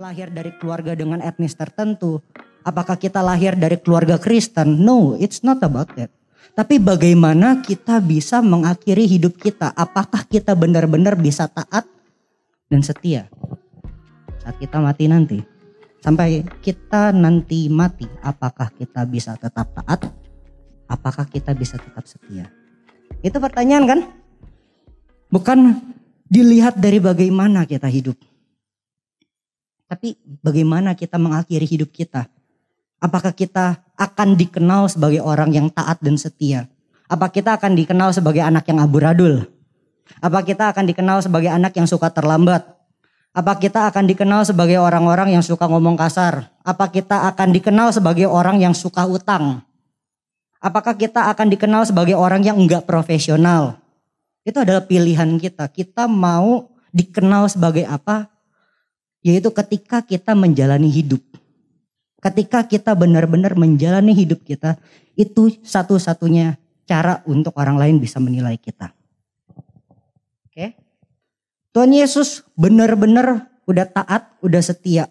lahir dari keluarga dengan etnis tertentu. Apakah kita lahir dari keluarga Kristen? No, it's not about that. Tapi bagaimana kita bisa mengakhiri hidup kita? Apakah kita benar-benar bisa taat dan setia saat kita mati nanti? Sampai kita nanti mati, apakah kita bisa tetap taat? Apakah kita bisa tetap setia? Itu pertanyaan kan? Bukan dilihat dari bagaimana kita hidup. Tapi bagaimana kita mengakhiri hidup kita? Apakah kita akan dikenal sebagai orang yang taat dan setia? Apa kita akan dikenal sebagai anak yang aburadul? Apa kita akan dikenal sebagai anak yang suka terlambat? Apa kita akan dikenal sebagai orang-orang yang suka ngomong kasar? Apa kita akan dikenal sebagai orang yang suka utang? Apakah kita akan dikenal sebagai orang yang enggak profesional? Itu adalah pilihan kita. Kita mau dikenal sebagai apa? Yaitu ketika kita menjalani hidup. Ketika kita benar-benar menjalani hidup kita, itu satu-satunya cara untuk orang lain bisa menilai kita. Oke. Tuhan Yesus benar-benar udah taat, udah setia.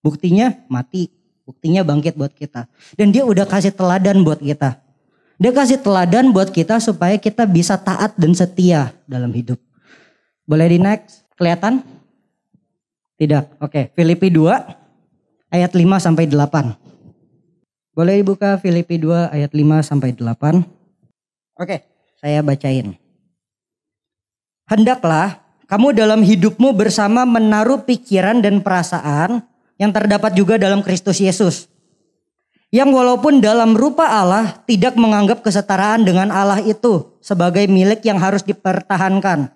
Buktinya mati, buktinya bangkit buat kita. Dan dia udah kasih teladan buat kita. Dia kasih teladan buat kita supaya kita bisa taat dan setia dalam hidup. Boleh di next? Kelihatan? Tidak. Oke, Filipi 2 ayat 5 sampai 8. Boleh dibuka Filipi 2 ayat 5 sampai 8. Oke, saya bacain. Hendaklah kamu dalam hidupmu bersama menaruh pikiran dan perasaan yang terdapat juga dalam Kristus Yesus. Yang walaupun dalam rupa Allah tidak menganggap kesetaraan dengan Allah itu sebagai milik yang harus dipertahankan.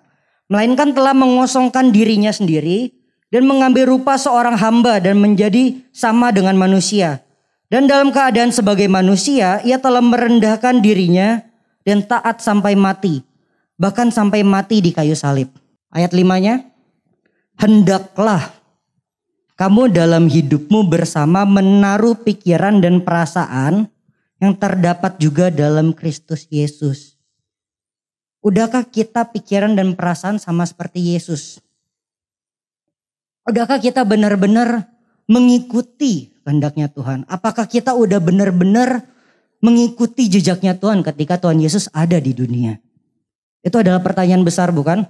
Melainkan telah mengosongkan dirinya sendiri dan mengambil rupa seorang hamba dan menjadi sama dengan manusia. Dan dalam keadaan sebagai manusia, ia telah merendahkan dirinya dan taat sampai mati, bahkan sampai mati di kayu salib. Ayat limanya, hendaklah kamu dalam hidupmu bersama menaruh pikiran dan perasaan yang terdapat juga dalam Kristus Yesus. Udahkah kita pikiran dan perasaan sama seperti Yesus? Udahkah kita benar-benar mengikuti kehendaknya Tuhan? Apakah kita udah benar-benar mengikuti jejaknya Tuhan ketika Tuhan Yesus ada di dunia? Itu adalah pertanyaan besar bukan?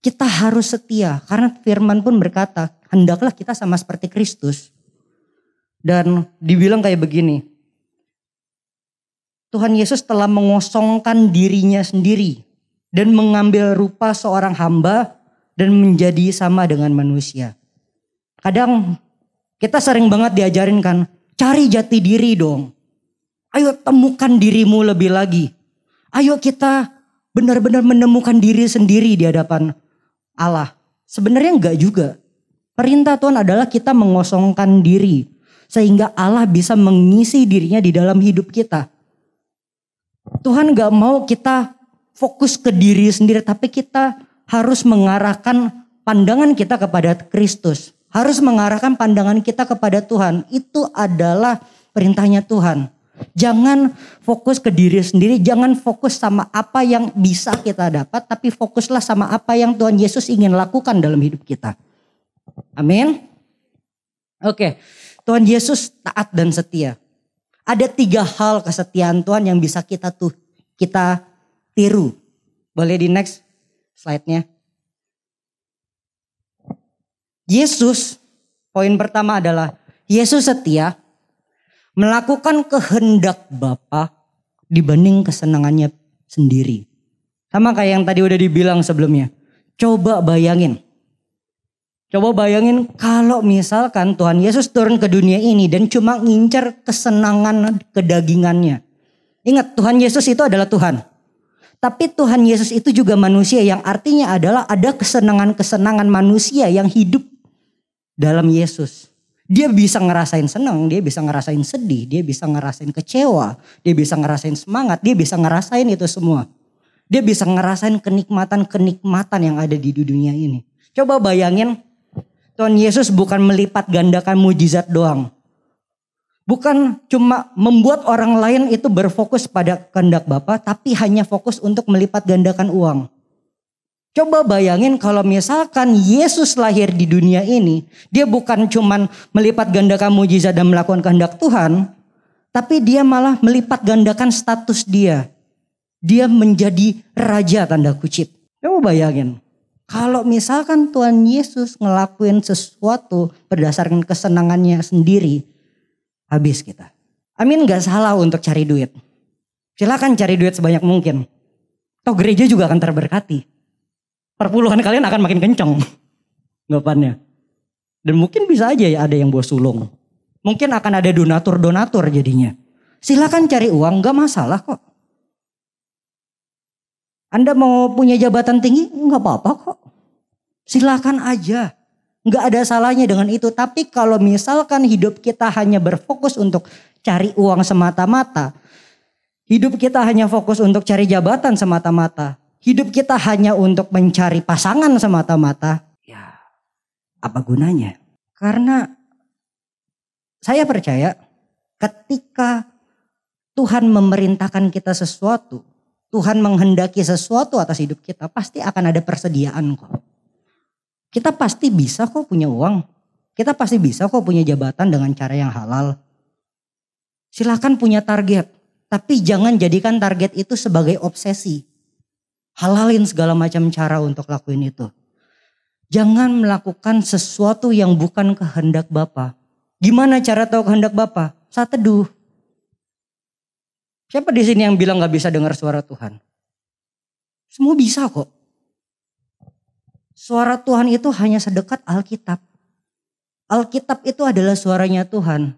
Kita harus setia karena firman pun berkata, hendaklah kita sama seperti Kristus. Dan dibilang kayak begini, Tuhan Yesus telah mengosongkan dirinya sendiri dan mengambil rupa seorang hamba dan menjadi sama dengan manusia. Kadang kita sering banget diajarin kan, cari jati diri dong. Ayo temukan dirimu lebih lagi. Ayo kita benar-benar menemukan diri sendiri di hadapan Allah. Sebenarnya enggak juga. Perintah Tuhan adalah kita mengosongkan diri. Sehingga Allah bisa mengisi dirinya di dalam hidup kita. Tuhan enggak mau kita fokus ke diri sendiri. Tapi kita harus mengarahkan pandangan kita kepada Kristus. Harus mengarahkan pandangan kita kepada Tuhan. Itu adalah perintahnya Tuhan. Jangan fokus ke diri sendiri, jangan fokus sama apa yang bisa kita dapat, tapi fokuslah sama apa yang Tuhan Yesus ingin lakukan dalam hidup kita. Amin. Oke, Tuhan Yesus taat dan setia. Ada tiga hal kesetiaan Tuhan yang bisa kita tuh kita tiru. Boleh di next slide-nya. Yesus, poin pertama adalah Yesus setia melakukan kehendak Bapa dibanding kesenangannya sendiri. Sama kayak yang tadi udah dibilang sebelumnya. Coba bayangin. Coba bayangin kalau misalkan Tuhan Yesus turun ke dunia ini dan cuma ngincer kesenangan kedagingannya. Ingat Tuhan Yesus itu adalah Tuhan. Tapi Tuhan Yesus itu juga manusia yang artinya adalah ada kesenangan-kesenangan manusia yang hidup dalam Yesus. Dia bisa ngerasain senang, dia bisa ngerasain sedih, dia bisa ngerasain kecewa, dia bisa ngerasain semangat, dia bisa ngerasain itu semua. Dia bisa ngerasain kenikmatan-kenikmatan yang ada di dunia ini. Coba bayangin, Tuhan Yesus bukan melipat gandakan mujizat doang. Bukan cuma membuat orang lain itu berfokus pada kehendak Bapa, tapi hanya fokus untuk melipat gandakan uang. Coba bayangin kalau misalkan Yesus lahir di dunia ini, dia bukan cuman melipat gandakan mujizat dan melakukan kehendak Tuhan, tapi dia malah melipat gandakan status dia. Dia menjadi raja tanda kutip. Coba bayangin, kalau misalkan Tuhan Yesus ngelakuin sesuatu berdasarkan kesenangannya sendiri, habis kita. Amin gak salah untuk cari duit. Silakan cari duit sebanyak mungkin. Toh gereja juga akan terberkati perpuluhan kalian akan makin kenceng. Ngapannya. Dan mungkin bisa aja ya ada yang bawa sulung. Mungkin akan ada donatur-donatur jadinya. Silakan cari uang, gak masalah kok. Anda mau punya jabatan tinggi, nggak apa-apa kok. Silakan aja. Nggak ada salahnya dengan itu. Tapi kalau misalkan hidup kita hanya berfokus untuk cari uang semata-mata. Hidup kita hanya fokus untuk cari jabatan semata-mata hidup kita hanya untuk mencari pasangan semata-mata, ya apa gunanya? Karena saya percaya ketika Tuhan memerintahkan kita sesuatu, Tuhan menghendaki sesuatu atas hidup kita, pasti akan ada persediaan kok. Kita pasti bisa kok punya uang. Kita pasti bisa kok punya jabatan dengan cara yang halal. Silahkan punya target. Tapi jangan jadikan target itu sebagai obsesi. Halalin segala macam cara untuk lakuin itu. Jangan melakukan sesuatu yang bukan kehendak Bapa. Gimana cara tahu kehendak Bapa? Saat teduh. Siapa di sini yang bilang gak bisa dengar suara Tuhan? Semua bisa kok. Suara Tuhan itu hanya sedekat Alkitab. Alkitab itu adalah suaranya Tuhan.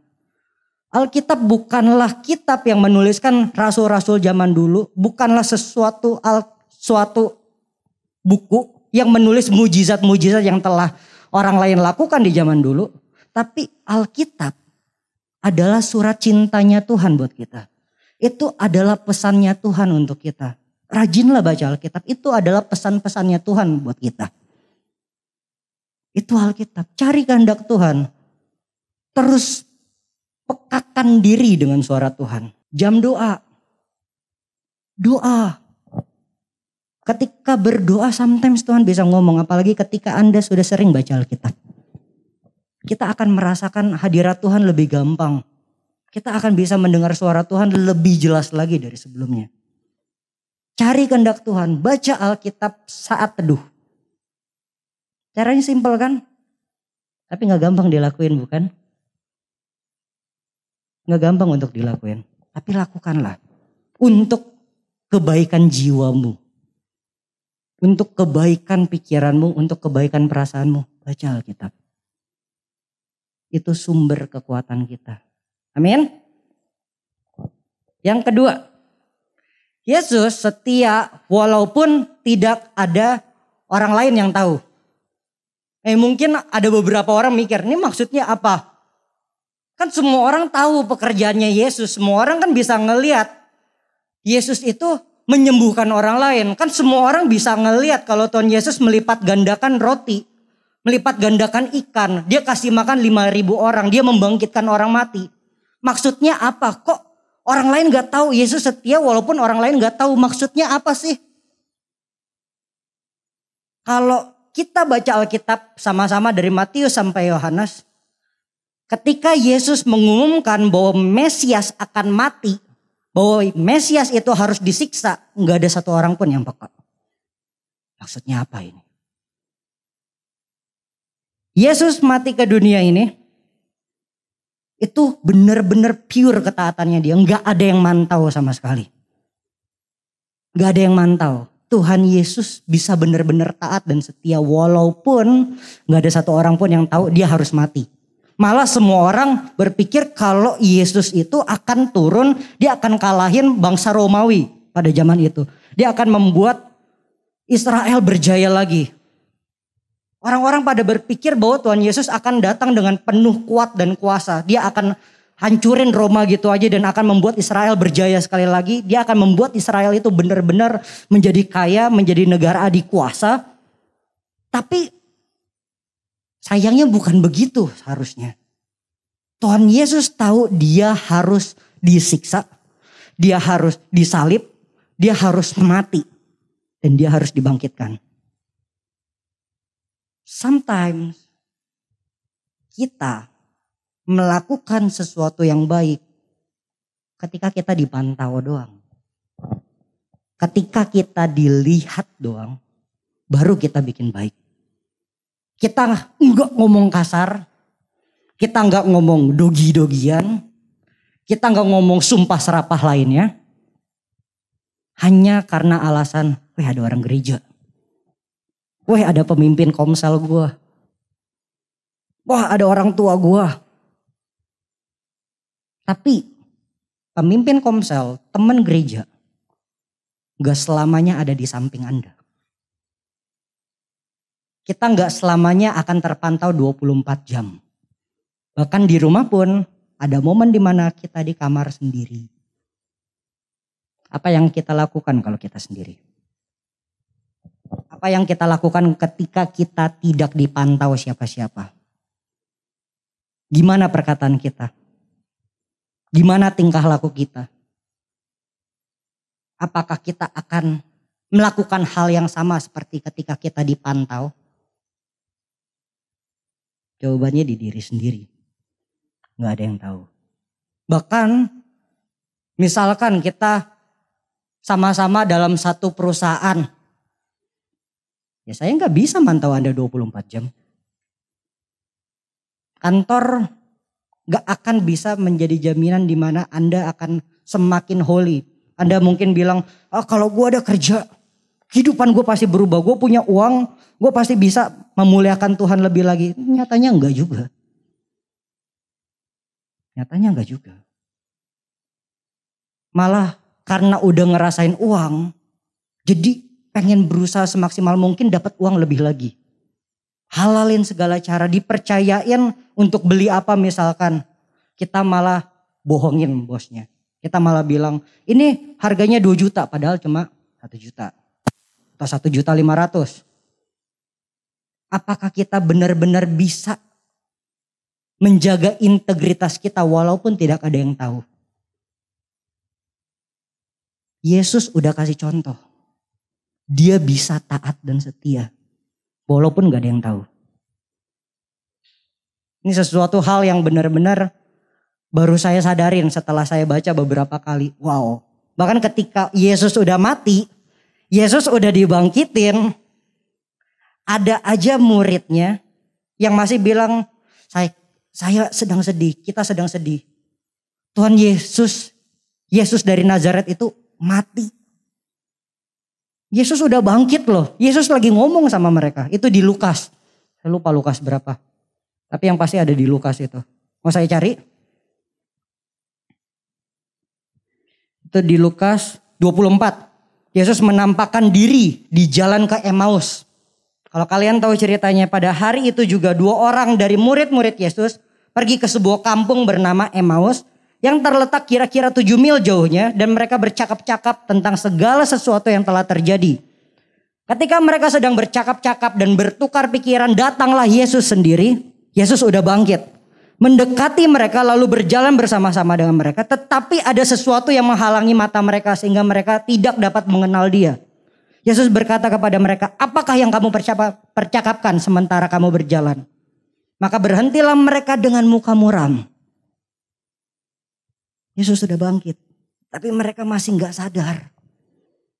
Alkitab bukanlah kitab yang menuliskan rasul-rasul zaman dulu, bukanlah sesuatu al suatu buku yang menulis mujizat-mujizat yang telah orang lain lakukan di zaman dulu. Tapi Alkitab adalah surat cintanya Tuhan buat kita. Itu adalah pesannya Tuhan untuk kita. Rajinlah baca Alkitab. Itu adalah pesan-pesannya Tuhan buat kita. Itu Alkitab. Cari kehendak Tuhan. Terus pekakan diri dengan suara Tuhan. Jam doa. Doa. Ketika berdoa sometimes Tuhan bisa ngomong apalagi ketika Anda sudah sering baca Alkitab. Kita akan merasakan hadirat Tuhan lebih gampang. Kita akan bisa mendengar suara Tuhan lebih jelas lagi dari sebelumnya. Cari kehendak Tuhan, baca Alkitab saat teduh. Caranya simpel kan? Tapi gak gampang dilakuin bukan? Gak gampang untuk dilakuin. Tapi lakukanlah. Untuk kebaikan jiwamu untuk kebaikan pikiranmu, untuk kebaikan perasaanmu. Baca Alkitab. Itu sumber kekuatan kita. Amin. Yang kedua, Yesus setia walaupun tidak ada orang lain yang tahu. Eh mungkin ada beberapa orang mikir, ini maksudnya apa? Kan semua orang tahu pekerjaannya Yesus, semua orang kan bisa ngeliat Yesus itu menyembuhkan orang lain. Kan semua orang bisa ngeliat kalau Tuhan Yesus melipat gandakan roti. Melipat gandakan ikan. Dia kasih makan 5000 orang. Dia membangkitkan orang mati. Maksudnya apa? Kok orang lain gak tahu Yesus setia walaupun orang lain gak tahu maksudnya apa sih? Kalau kita baca Alkitab sama-sama dari Matius sampai Yohanes. Ketika Yesus mengumumkan bahwa Mesias akan mati, bahwa Mesias itu harus disiksa, nggak ada satu orang pun yang peka. Maksudnya apa ini? Yesus mati ke dunia ini itu benar-benar pure ketaatannya dia, nggak ada yang mantau sama sekali. Nggak ada yang mantau. Tuhan Yesus bisa benar-benar taat dan setia walaupun nggak ada satu orang pun yang tahu dia harus mati. Malah semua orang berpikir kalau Yesus itu akan turun, dia akan kalahin bangsa Romawi pada zaman itu. Dia akan membuat Israel berjaya lagi. Orang-orang pada berpikir bahwa Tuhan Yesus akan datang dengan penuh kuat dan kuasa. Dia akan hancurin Roma gitu aja dan akan membuat Israel berjaya sekali lagi. Dia akan membuat Israel itu benar-benar menjadi kaya, menjadi negara adikuasa. Tapi Sayangnya bukan begitu seharusnya. Tuhan Yesus tahu dia harus disiksa, dia harus disalib, dia harus mati, dan dia harus dibangkitkan. sometimes kita melakukan sesuatu yang baik ketika kita dipantau doang. Ketika kita dilihat doang, baru kita bikin baik. Kita nggak ngomong kasar, kita nggak ngomong dogi-dogian, kita nggak ngomong sumpah serapah lainnya. Hanya karena alasan, weh ada orang gereja. Weh ada pemimpin komsel gue. Wah ada orang tua gue. Tapi pemimpin komsel, teman gereja, gak selamanya ada di samping Anda. Kita gak selamanya akan terpantau 24 jam. Bahkan di rumah pun ada momen di mana kita di kamar sendiri. Apa yang kita lakukan kalau kita sendiri? Apa yang kita lakukan ketika kita tidak dipantau siapa-siapa? Gimana perkataan kita? Gimana tingkah laku kita? Apakah kita akan melakukan hal yang sama seperti ketika kita dipantau? Jawabannya di diri sendiri. Gak ada yang tahu. Bahkan misalkan kita sama-sama dalam satu perusahaan. Ya saya nggak bisa mantau Anda 24 jam. Kantor gak akan bisa menjadi jaminan di mana Anda akan semakin holy, anda mungkin bilang, ah, kalau gue ada kerja, kehidupan gue pasti berubah. Gue punya uang, gue pasti bisa memuliakan Tuhan lebih lagi. Nyatanya enggak juga. Nyatanya enggak juga. Malah karena udah ngerasain uang, jadi pengen berusaha semaksimal mungkin dapat uang lebih lagi. Halalin segala cara, dipercayain untuk beli apa misalkan. Kita malah bohongin bosnya. Kita malah bilang, ini harganya 2 juta padahal cuma 1 juta. Atau 1 juta 500. Apakah kita benar-benar bisa menjaga integritas kita walaupun tidak ada yang tahu? Yesus udah kasih contoh. Dia bisa taat dan setia. Walaupun gak ada yang tahu. Ini sesuatu hal yang benar-benar baru saya sadarin setelah saya baca beberapa kali. Wow. Bahkan ketika Yesus udah mati, Yesus udah dibangkitin, ada aja muridnya yang masih bilang, saya, saya sedang sedih, kita sedang sedih. Tuhan Yesus, Yesus dari Nazaret itu mati. Yesus udah bangkit loh. Yesus lagi ngomong sama mereka. Itu di Lukas. Saya lupa Lukas berapa. Tapi yang pasti ada di Lukas itu. Mau saya cari? itu di Lukas 24. Yesus menampakkan diri di jalan ke Emmaus. Kalau kalian tahu ceritanya pada hari itu juga dua orang dari murid-murid Yesus pergi ke sebuah kampung bernama Emmaus yang terletak kira-kira tujuh mil jauhnya dan mereka bercakap-cakap tentang segala sesuatu yang telah terjadi. Ketika mereka sedang bercakap-cakap dan bertukar pikiran datanglah Yesus sendiri. Yesus udah bangkit mendekati mereka lalu berjalan bersama-sama dengan mereka. Tetapi ada sesuatu yang menghalangi mata mereka sehingga mereka tidak dapat mengenal dia. Yesus berkata kepada mereka, apakah yang kamu percakapkan sementara kamu berjalan? Maka berhentilah mereka dengan muka muram. Yesus sudah bangkit. Tapi mereka masih nggak sadar.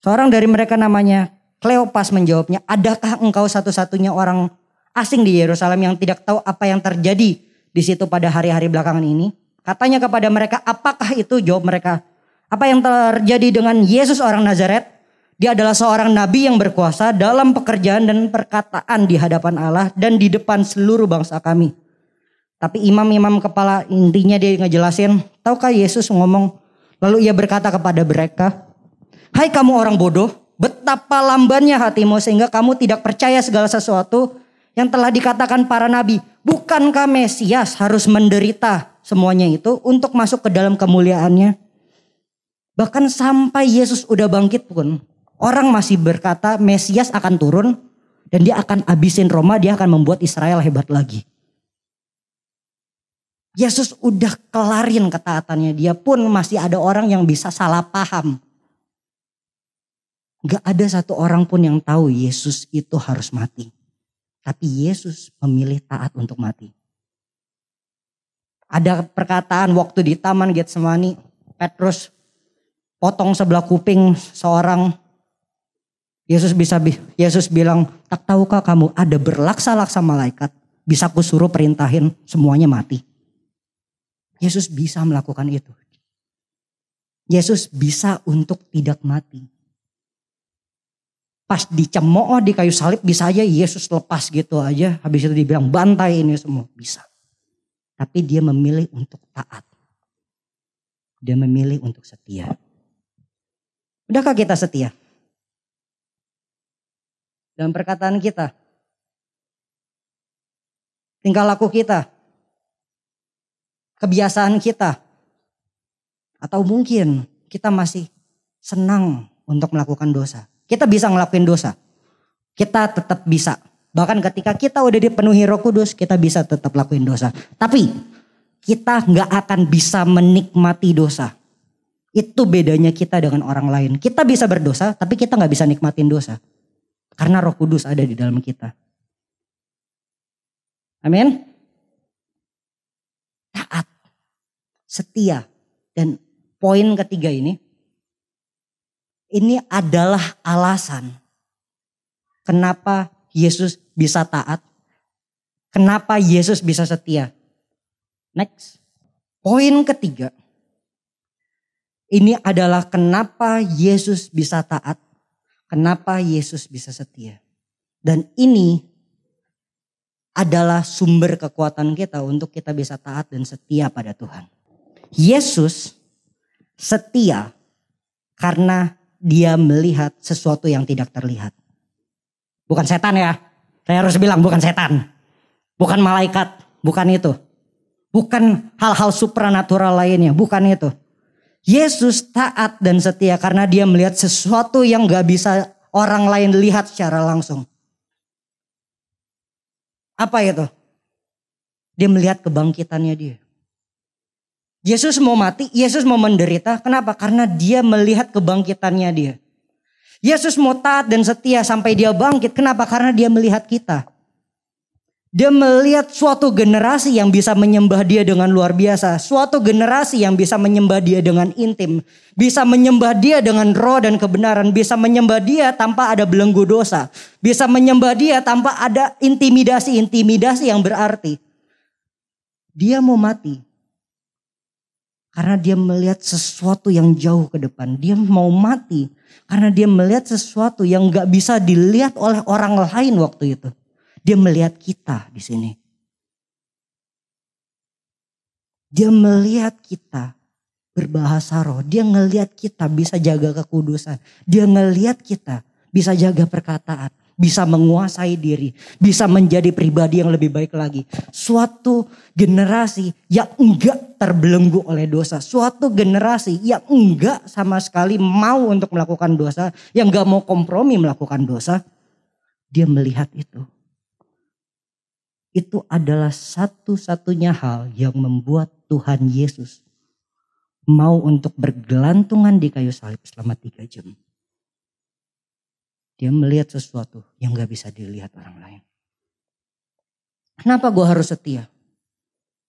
Seorang dari mereka namanya Kleopas menjawabnya, adakah engkau satu-satunya orang asing di Yerusalem yang tidak tahu apa yang terjadi di situ pada hari-hari belakangan ini. Katanya kepada mereka, apakah itu? Jawab mereka, apa yang terjadi dengan Yesus orang Nazaret? Dia adalah seorang nabi yang berkuasa dalam pekerjaan dan perkataan di hadapan Allah dan di depan seluruh bangsa kami. Tapi imam-imam kepala intinya dia ngejelasin, tahukah Yesus ngomong, lalu ia berkata kepada mereka, Hai kamu orang bodoh, betapa lambannya hatimu sehingga kamu tidak percaya segala sesuatu yang telah dikatakan para nabi. Bukankah Mesias harus menderita semuanya itu untuk masuk ke dalam kemuliaannya? Bahkan sampai Yesus udah bangkit pun orang masih berkata Mesias akan turun dan dia akan abisin Roma, dia akan membuat Israel hebat lagi. Yesus udah kelarin ketaatannya, dia pun masih ada orang yang bisa salah paham. Gak ada satu orang pun yang tahu Yesus itu harus mati. Tapi Yesus memilih taat untuk mati. Ada perkataan waktu di Taman Getsemani, Petrus potong sebelah kuping seorang Yesus bisa Yesus bilang, "Tak tahukah kamu ada berlaksa-laksa malaikat bisa kusuruh perintahin semuanya mati." Yesus bisa melakukan itu. Yesus bisa untuk tidak mati. Pas dicemooh di kayu salib bisa aja Yesus lepas gitu aja. Habis itu dibilang bantai ini semua. Bisa. Tapi dia memilih untuk taat. Dia memilih untuk setia. Udahkah kita setia? Dalam perkataan kita. Tingkah laku kita. Kebiasaan kita. Atau mungkin kita masih senang untuk melakukan dosa. Kita bisa ngelakuin dosa. Kita tetap bisa. Bahkan ketika kita udah dipenuhi roh kudus, kita bisa tetap lakuin dosa. Tapi kita nggak akan bisa menikmati dosa. Itu bedanya kita dengan orang lain. Kita bisa berdosa, tapi kita nggak bisa nikmatin dosa. Karena roh kudus ada di dalam kita. Amin. Taat. Setia. Dan poin ketiga ini. Ini adalah alasan. Kenapa Yesus bisa taat. Kenapa Yesus bisa setia. Next. Poin ketiga. Ini adalah kenapa Yesus bisa taat Kenapa Yesus bisa setia? Dan ini adalah sumber kekuatan kita untuk kita bisa taat dan setia pada Tuhan. Yesus setia karena dia melihat sesuatu yang tidak terlihat. Bukan setan ya. Saya harus bilang bukan setan. Bukan malaikat. Bukan itu. Bukan hal-hal supranatural lainnya. Bukan itu. Yesus taat dan setia karena dia melihat sesuatu yang gak bisa orang lain lihat secara langsung. Apa itu? Dia melihat kebangkitannya dia. Yesus mau mati, Yesus mau menderita. Kenapa? Karena dia melihat kebangkitannya dia. Yesus mau taat dan setia sampai dia bangkit. Kenapa? Karena dia melihat kita. Dia melihat suatu generasi yang bisa menyembah dia dengan luar biasa. Suatu generasi yang bisa menyembah dia dengan intim. Bisa menyembah dia dengan roh dan kebenaran. Bisa menyembah dia tanpa ada belenggu dosa. Bisa menyembah dia tanpa ada intimidasi-intimidasi yang berarti. Dia mau mati. Karena dia melihat sesuatu yang jauh ke depan. Dia mau mati. Karena dia melihat sesuatu yang gak bisa dilihat oleh orang lain waktu itu. Dia melihat kita di sini. Dia melihat kita berbahasa roh. Dia ngelihat kita bisa jaga kekudusan. Dia ngelihat kita bisa jaga perkataan. Bisa menguasai diri. Bisa menjadi pribadi yang lebih baik lagi. Suatu generasi yang enggak terbelenggu oleh dosa. Suatu generasi yang enggak sama sekali mau untuk melakukan dosa. Yang enggak mau kompromi melakukan dosa. Dia melihat itu itu adalah satu-satunya hal yang membuat Tuhan Yesus mau untuk bergelantungan di kayu salib selama tiga jam. Dia melihat sesuatu yang gak bisa dilihat orang lain. Kenapa gue harus setia?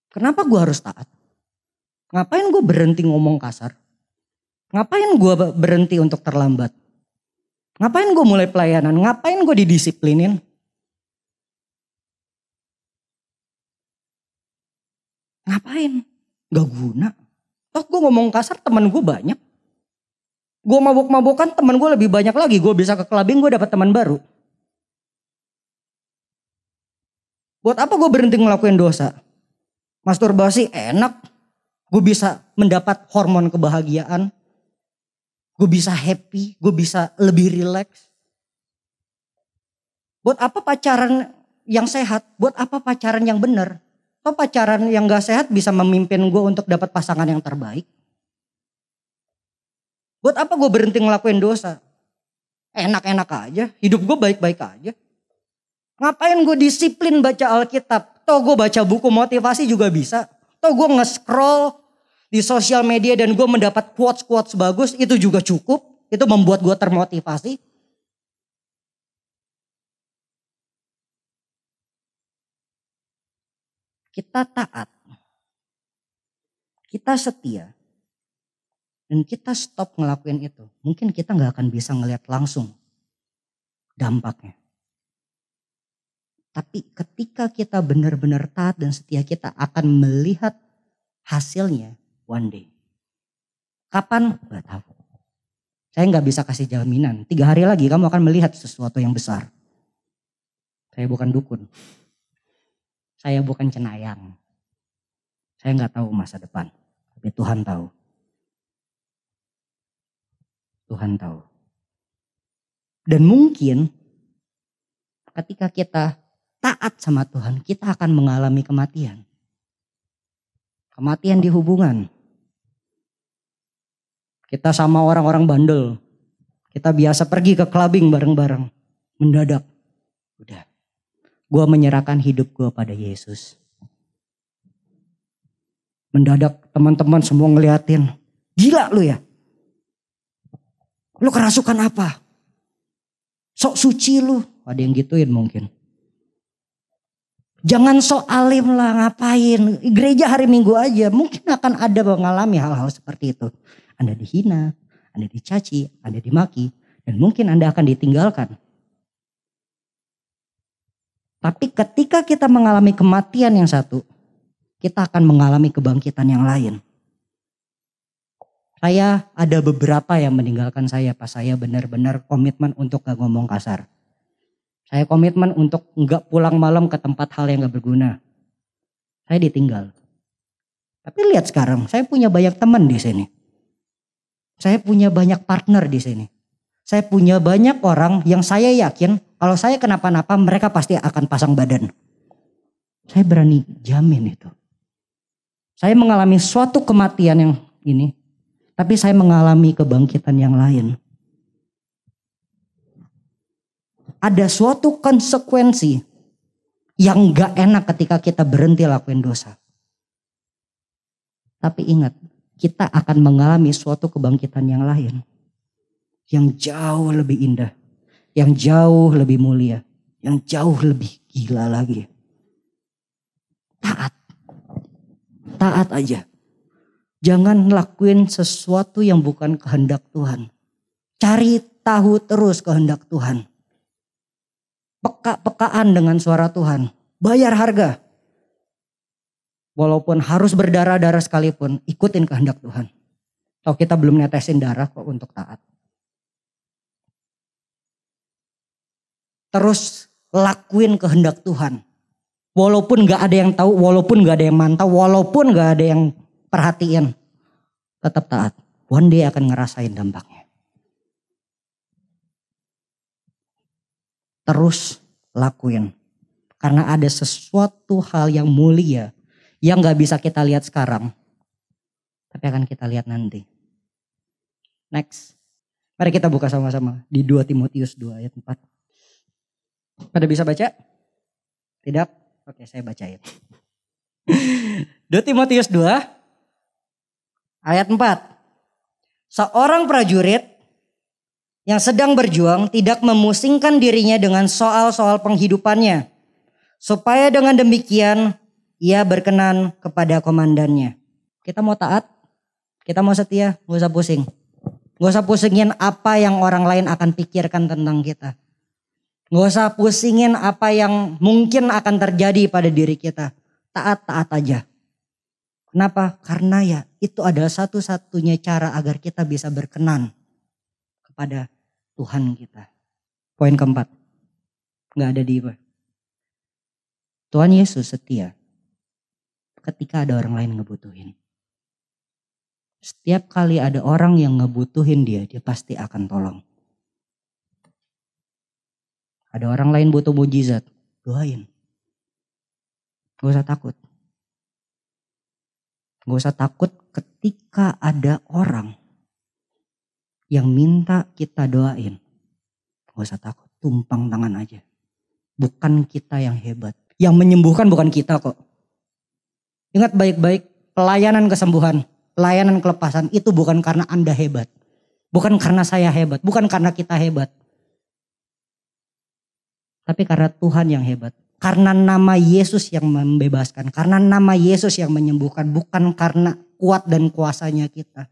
Kenapa gue harus taat? Ngapain gue berhenti ngomong kasar? Ngapain gue berhenti untuk terlambat? Ngapain gue mulai pelayanan? Ngapain gue didisiplinin? Ngapain? Gak guna. Toh gue ngomong kasar teman gue banyak. Gue mabuk-mabukan teman gue lebih banyak lagi. Gue bisa ke clubbing gue dapat teman baru. Buat apa gue berhenti ngelakuin dosa? Masturbasi enak. Gue bisa mendapat hormon kebahagiaan. Gue bisa happy. Gue bisa lebih relax. Buat apa pacaran yang sehat? Buat apa pacaran yang benar? Atau pacaran yang gak sehat bisa memimpin gue untuk dapat pasangan yang terbaik? Buat apa gue berhenti ngelakuin dosa? Enak-enak aja, hidup gue baik-baik aja. Ngapain gue disiplin baca Alkitab? Toh gue baca buku motivasi juga bisa. Toh gue nge-scroll di sosial media dan gue mendapat quotes-quotes bagus, itu juga cukup. Itu membuat gue termotivasi. kita taat, kita setia, dan kita stop ngelakuin itu, mungkin kita nggak akan bisa ngelihat langsung dampaknya. Tapi ketika kita benar-benar taat dan setia, kita akan melihat hasilnya one day. Kapan? Gak tahu. Saya nggak bisa kasih jaminan. Tiga hari lagi kamu akan melihat sesuatu yang besar. Saya bukan dukun. Saya bukan cenayang. Saya nggak tahu masa depan. Tapi Tuhan tahu. Tuhan tahu. Dan mungkin ketika kita taat sama Tuhan, kita akan mengalami kematian. Kematian di hubungan. Kita sama orang-orang bandel. Kita biasa pergi ke clubbing bareng-bareng. Mendadak. Udah. Gue menyerahkan hidup gue pada Yesus. Mendadak teman-teman semua ngeliatin. Gila lu ya. Lu kerasukan apa? Sok suci lu. Ada yang gituin mungkin. Jangan sok alim lah ngapain. Gereja hari minggu aja. Mungkin akan ada mengalami hal-hal seperti itu. Anda dihina, Anda dicaci, Anda dimaki. Dan mungkin Anda akan ditinggalkan. Tapi ketika kita mengalami kematian yang satu. Kita akan mengalami kebangkitan yang lain. Saya ada beberapa yang meninggalkan saya pas saya benar-benar komitmen untuk gak ngomong kasar. Saya komitmen untuk nggak pulang malam ke tempat hal yang nggak berguna. Saya ditinggal. Tapi lihat sekarang, saya punya banyak teman di sini. Saya punya banyak partner di sini. Saya punya banyak orang yang saya yakin kalau saya kenapa-napa mereka pasti akan pasang badan. Saya berani jamin itu. Saya mengalami suatu kematian yang ini, tapi saya mengalami kebangkitan yang lain. ada suatu konsekuensi yang gak enak ketika kita berhenti lakuin dosa. Tapi ingat, kita akan mengalami suatu kebangkitan yang lain. Yang jauh lebih indah. Yang jauh lebih mulia. Yang jauh lebih gila lagi. Taat. Taat aja. Jangan lakuin sesuatu yang bukan kehendak Tuhan. Cari tahu terus kehendak Tuhan peka-pekaan dengan suara Tuhan. Bayar harga. Walaupun harus berdarah-darah sekalipun, ikutin kehendak Tuhan. Kalau kita belum netesin darah kok untuk taat. Terus lakuin kehendak Tuhan. Walaupun gak ada yang tahu, walaupun gak ada yang mantau, walaupun gak ada yang perhatiin. Tetap taat. One day akan ngerasain dampaknya. terus lakuin. Karena ada sesuatu hal yang mulia yang gak bisa kita lihat sekarang. Tapi akan kita lihat nanti. Next. Mari kita buka sama-sama di 2 Timotius 2 ayat 4. Pada bisa baca? Tidak? Oke saya bacain. 2 Timotius 2 ayat 4. Seorang prajurit yang sedang berjuang tidak memusingkan dirinya dengan soal-soal penghidupannya. Supaya dengan demikian ia berkenan kepada komandannya. Kita mau taat, kita mau setia, gak usah pusing. Gak usah pusingin apa yang orang lain akan pikirkan tentang kita. Gak usah pusingin apa yang mungkin akan terjadi pada diri kita. Taat-taat aja. Kenapa? Karena ya itu adalah satu-satunya cara agar kita bisa berkenan kepada Tuhan kita. Poin keempat. Nggak ada di Tuhan Yesus setia ketika ada orang lain ngebutuhin. Setiap kali ada orang yang ngebutuhin dia, dia pasti akan tolong. Ada orang lain butuh mujizat, doain. Gak usah takut. Gak usah takut ketika ada orang yang minta kita doain. Gak usah takut, tumpang tangan aja. Bukan kita yang hebat. Yang menyembuhkan bukan kita kok. Ingat baik-baik, pelayanan kesembuhan, pelayanan kelepasan itu bukan karena Anda hebat. Bukan karena saya hebat, bukan karena kita hebat. Tapi karena Tuhan yang hebat. Karena nama Yesus yang membebaskan, karena nama Yesus yang menyembuhkan, bukan karena kuat dan kuasanya kita.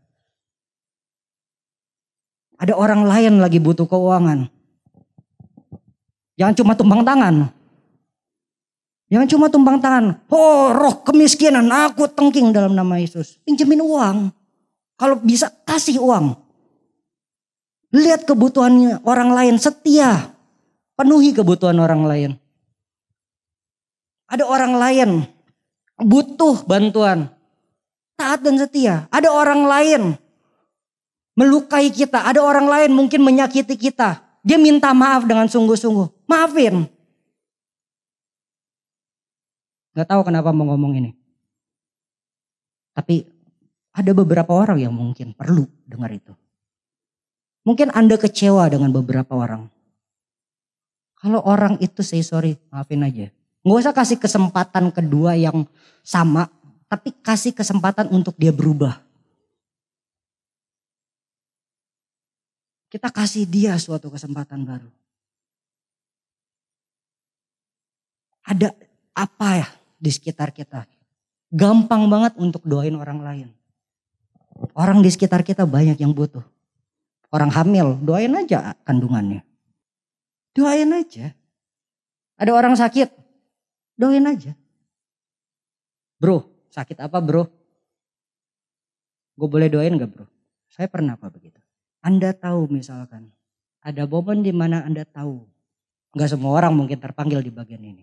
Ada orang lain lagi butuh keuangan. Jangan cuma tumbang tangan. Jangan cuma tumbang tangan. Oh roh kemiskinan aku tengking dalam nama Yesus. Pinjemin uang. Kalau bisa kasih uang. Lihat kebutuhannya orang lain setia. Penuhi kebutuhan orang lain. Ada orang lain butuh bantuan. Taat dan setia. Ada orang lain melukai kita. Ada orang lain mungkin menyakiti kita. Dia minta maaf dengan sungguh-sungguh. Maafin. Gak tahu kenapa mau ngomong ini. Tapi ada beberapa orang yang mungkin perlu dengar itu. Mungkin Anda kecewa dengan beberapa orang. Kalau orang itu say sorry, maafin aja. Nggak usah kasih kesempatan kedua yang sama, tapi kasih kesempatan untuk dia berubah. Kita kasih dia suatu kesempatan baru. Ada apa ya di sekitar kita? Gampang banget untuk doain orang lain. Orang di sekitar kita banyak yang butuh. Orang hamil, doain aja kandungannya. Doain aja. Ada orang sakit, Doain aja. Bro, sakit apa bro? Gue boleh doain gak bro? Saya pernah apa begitu. Anda tahu misalkan, ada momen di mana Anda tahu. Gak semua orang mungkin terpanggil di bagian ini.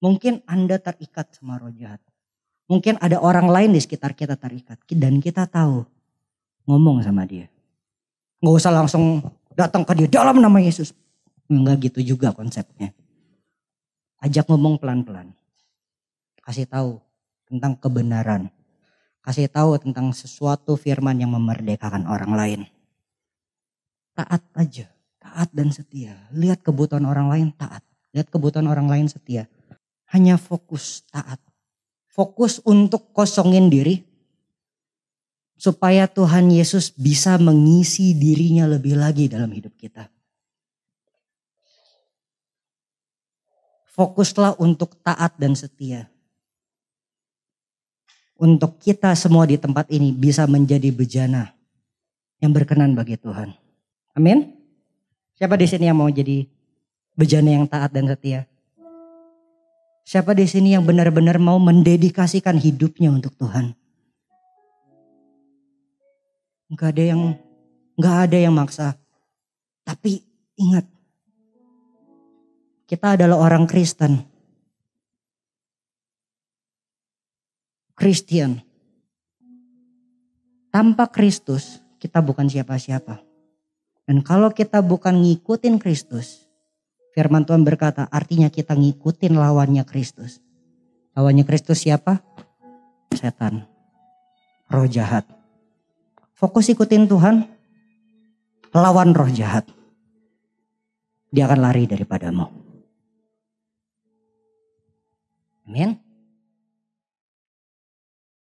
Mungkin Anda terikat sama roh jahat. Mungkin ada orang lain di sekitar kita terikat. Dan kita tahu ngomong sama dia. Gak usah langsung datang ke dia dalam nama Yesus. Enggak gitu juga konsepnya. Ajak ngomong pelan-pelan. Kasih tahu tentang kebenaran. Kasih tahu tentang sesuatu firman yang memerdekakan orang lain. Taat aja. Taat dan setia. Lihat kebutuhan orang lain taat. Lihat kebutuhan orang lain setia. Hanya fokus taat. Fokus untuk kosongin diri. Supaya Tuhan Yesus bisa mengisi dirinya lebih lagi dalam hidup kita. Fokuslah untuk taat dan setia. Untuk kita semua di tempat ini bisa menjadi bejana yang berkenan bagi Tuhan. Amin. Siapa di sini yang mau jadi bejana yang taat dan setia? Siapa di sini yang benar-benar mau mendedikasikan hidupnya untuk Tuhan? Enggak ada yang enggak ada yang maksa. Tapi ingat, kita adalah orang Kristen. Kristen. Tanpa Kristus, kita bukan siapa-siapa. Dan kalau kita bukan ngikutin Kristus, firman Tuhan berkata artinya kita ngikutin lawannya Kristus. Lawannya Kristus siapa? Setan. Roh jahat. Fokus ikutin Tuhan, lawan roh jahat. Dia akan lari daripadamu. Amin.